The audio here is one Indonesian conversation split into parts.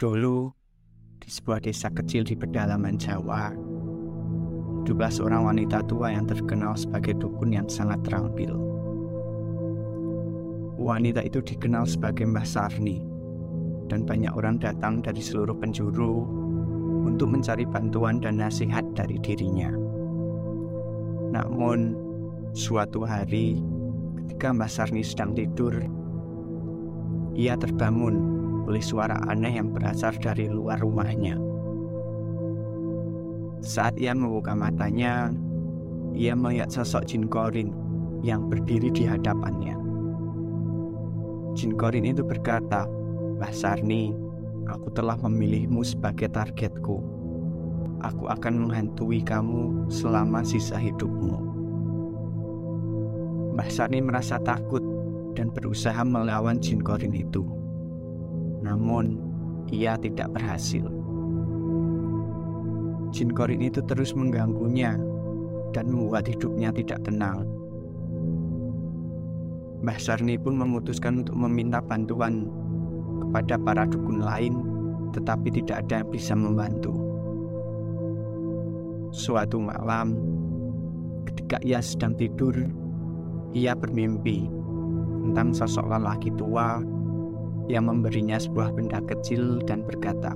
Dulu, di sebuah desa kecil di pedalaman Jawa, hiduplah seorang wanita tua yang terkenal sebagai dukun yang sangat terampil. Wanita itu dikenal sebagai Mbah Sarni, dan banyak orang datang dari seluruh penjuru untuk mencari bantuan dan nasihat dari dirinya. Namun, suatu hari ketika Mbah Sarni sedang tidur, ia terbangun oleh suara aneh yang berasal dari luar rumahnya. Saat ia membuka matanya, ia melihat sosok Jin Korin yang berdiri di hadapannya. Jin Korin itu berkata, Mbah Sarni, aku telah memilihmu sebagai targetku. Aku akan menghantui kamu selama sisa hidupmu. Mbah Sarni merasa takut dan berusaha melawan Jin Korin itu namun ia tidak berhasil. Jin Korin itu terus mengganggunya dan membuat hidupnya tidak tenang. Mbah Sarni pun memutuskan untuk meminta bantuan kepada para dukun lain, tetapi tidak ada yang bisa membantu. Suatu malam, ketika ia sedang tidur, ia bermimpi tentang sosok lelaki tua yang memberinya sebuah benda kecil dan berkata,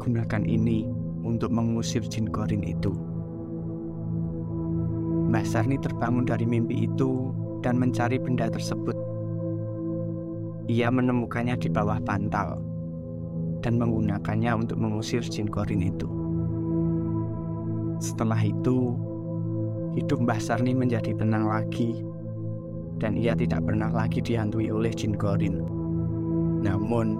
"Gunakan ini untuk mengusir jin korin itu." Mbah Sarni terbangun dari mimpi itu dan mencari benda tersebut. Ia menemukannya di bawah bantal dan menggunakannya untuk mengusir jin korin itu. Setelah itu, hidup Mbah Sarni menjadi tenang lagi dan ia tidak pernah lagi dihantui oleh jin korin. Namun,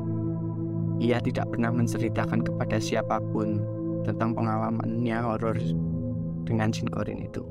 ia tidak pernah menceritakan kepada siapa pun tentang pengalamannya horor dengan jin korin itu.